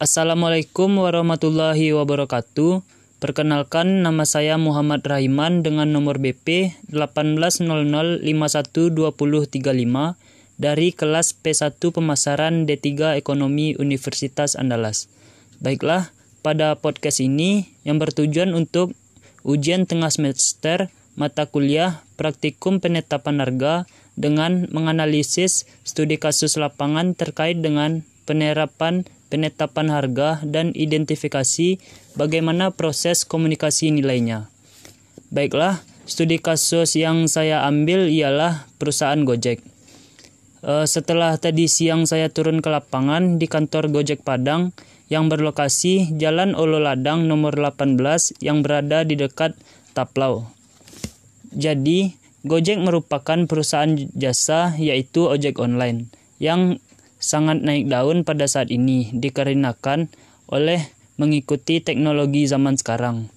Assalamualaikum warahmatullahi wabarakatuh. Perkenalkan nama saya Muhammad Rahiman dengan nomor BP 1800512035 dari kelas P1 Pemasaran D3 Ekonomi Universitas Andalas. Baiklah, pada podcast ini yang bertujuan untuk ujian tengah semester mata kuliah praktikum penetapan harga dengan menganalisis studi kasus lapangan terkait dengan penerapan penetapan harga, dan identifikasi bagaimana proses komunikasi nilainya. Baiklah, studi kasus yang saya ambil ialah perusahaan Gojek. Uh, setelah tadi siang saya turun ke lapangan di kantor Gojek Padang yang berlokasi Jalan Olo Ladang nomor 18 yang berada di dekat Taplau. Jadi, Gojek merupakan perusahaan jasa yaitu ojek online yang sangat naik daun pada saat ini dikarenakan oleh mengikuti teknologi zaman sekarang.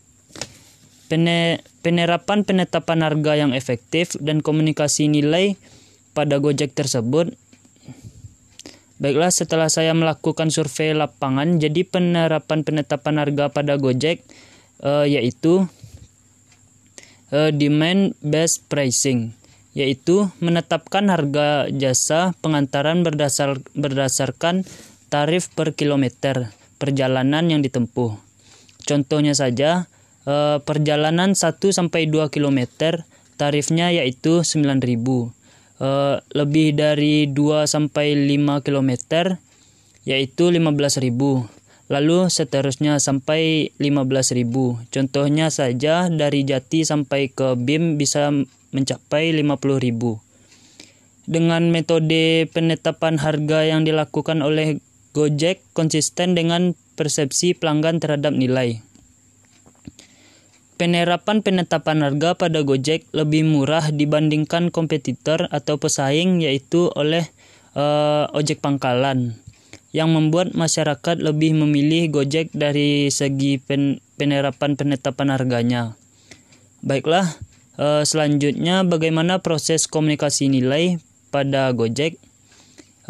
penerapan penetapan harga yang efektif dan komunikasi nilai pada Gojek tersebut Baiklah, setelah saya melakukan survei lapangan, jadi penerapan penetapan harga pada Gojek uh, yaitu uh, demand based pricing yaitu menetapkan harga jasa pengantaran berdasar, berdasarkan tarif per kilometer perjalanan yang ditempuh. Contohnya saja, eh, perjalanan 1 sampai 2 kilometer tarifnya yaitu 9.000. Eh, lebih dari 2 sampai 5 kilometer yaitu 15.000. Lalu seterusnya sampai 15.000. Contohnya saja dari Jati sampai ke BIM bisa mencapai 50.000. Dengan metode penetapan harga yang dilakukan oleh Gojek konsisten dengan persepsi pelanggan terhadap nilai. Penerapan penetapan harga pada Gojek lebih murah dibandingkan kompetitor atau pesaing yaitu oleh uh, ojek pangkalan yang membuat masyarakat lebih memilih Gojek dari segi pen penerapan penetapan harganya. Baiklah, Uh, selanjutnya bagaimana proses komunikasi nilai pada Gojek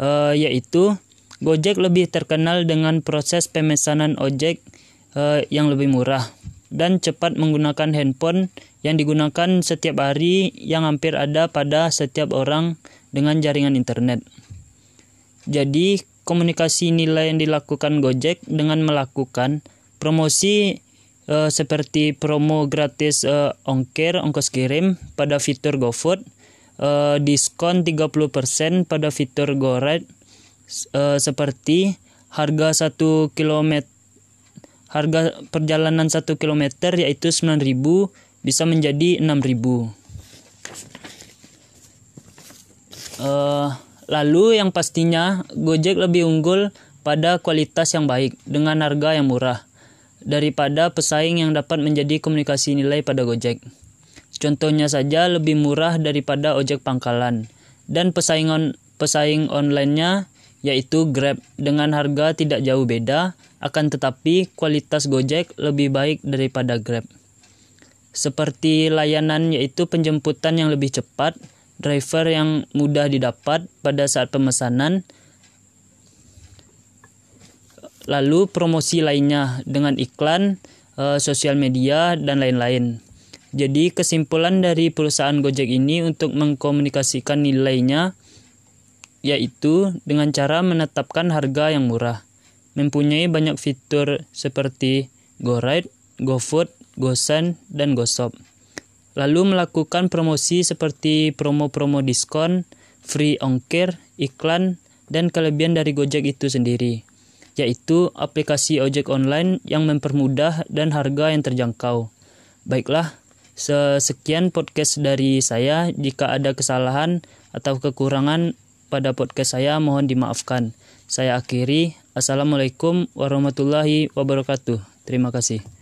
uh, yaitu Gojek lebih terkenal dengan proses pemesanan ojek uh, yang lebih murah dan cepat menggunakan handphone yang digunakan setiap hari yang hampir ada pada setiap orang dengan jaringan internet. Jadi, komunikasi nilai yang dilakukan Gojek dengan melakukan promosi uh, seperti promo gratis uh, ongkir ongkos kirim pada fitur GoFood, uh, diskon 30% pada fitur GoRide. Uh, seperti harga 1 km harga perjalanan 1 km yaitu 9.000 bisa menjadi 6.000. Uh, lalu yang pastinya Gojek lebih unggul pada kualitas yang baik dengan harga yang murah daripada pesaing yang dapat menjadi komunikasi nilai pada Gojek. Contohnya saja lebih murah daripada ojek pangkalan dan pesaing on, pesaing online-nya yaitu Grab dengan harga tidak jauh beda akan tetapi kualitas Gojek lebih baik daripada Grab. Seperti layanan yaitu penjemputan yang lebih cepat, driver yang mudah didapat pada saat pemesanan, lalu promosi lainnya dengan iklan, uh, sosial media, dan lain-lain. Jadi kesimpulan dari perusahaan Gojek ini untuk mengkomunikasikan nilainya yaitu dengan cara menetapkan harga yang murah. Mempunyai banyak fitur seperti GoRide, GoFood, GoSend, dan GoShop. Lalu melakukan promosi seperti promo-promo diskon, free ongkir, iklan, dan kelebihan dari Gojek itu sendiri yaitu aplikasi ojek online yang mempermudah dan harga yang terjangkau. Baiklah, sekian podcast dari saya. Jika ada kesalahan atau kekurangan pada podcast saya, mohon dimaafkan. Saya akhiri. Assalamualaikum warahmatullahi wabarakatuh. Terima kasih.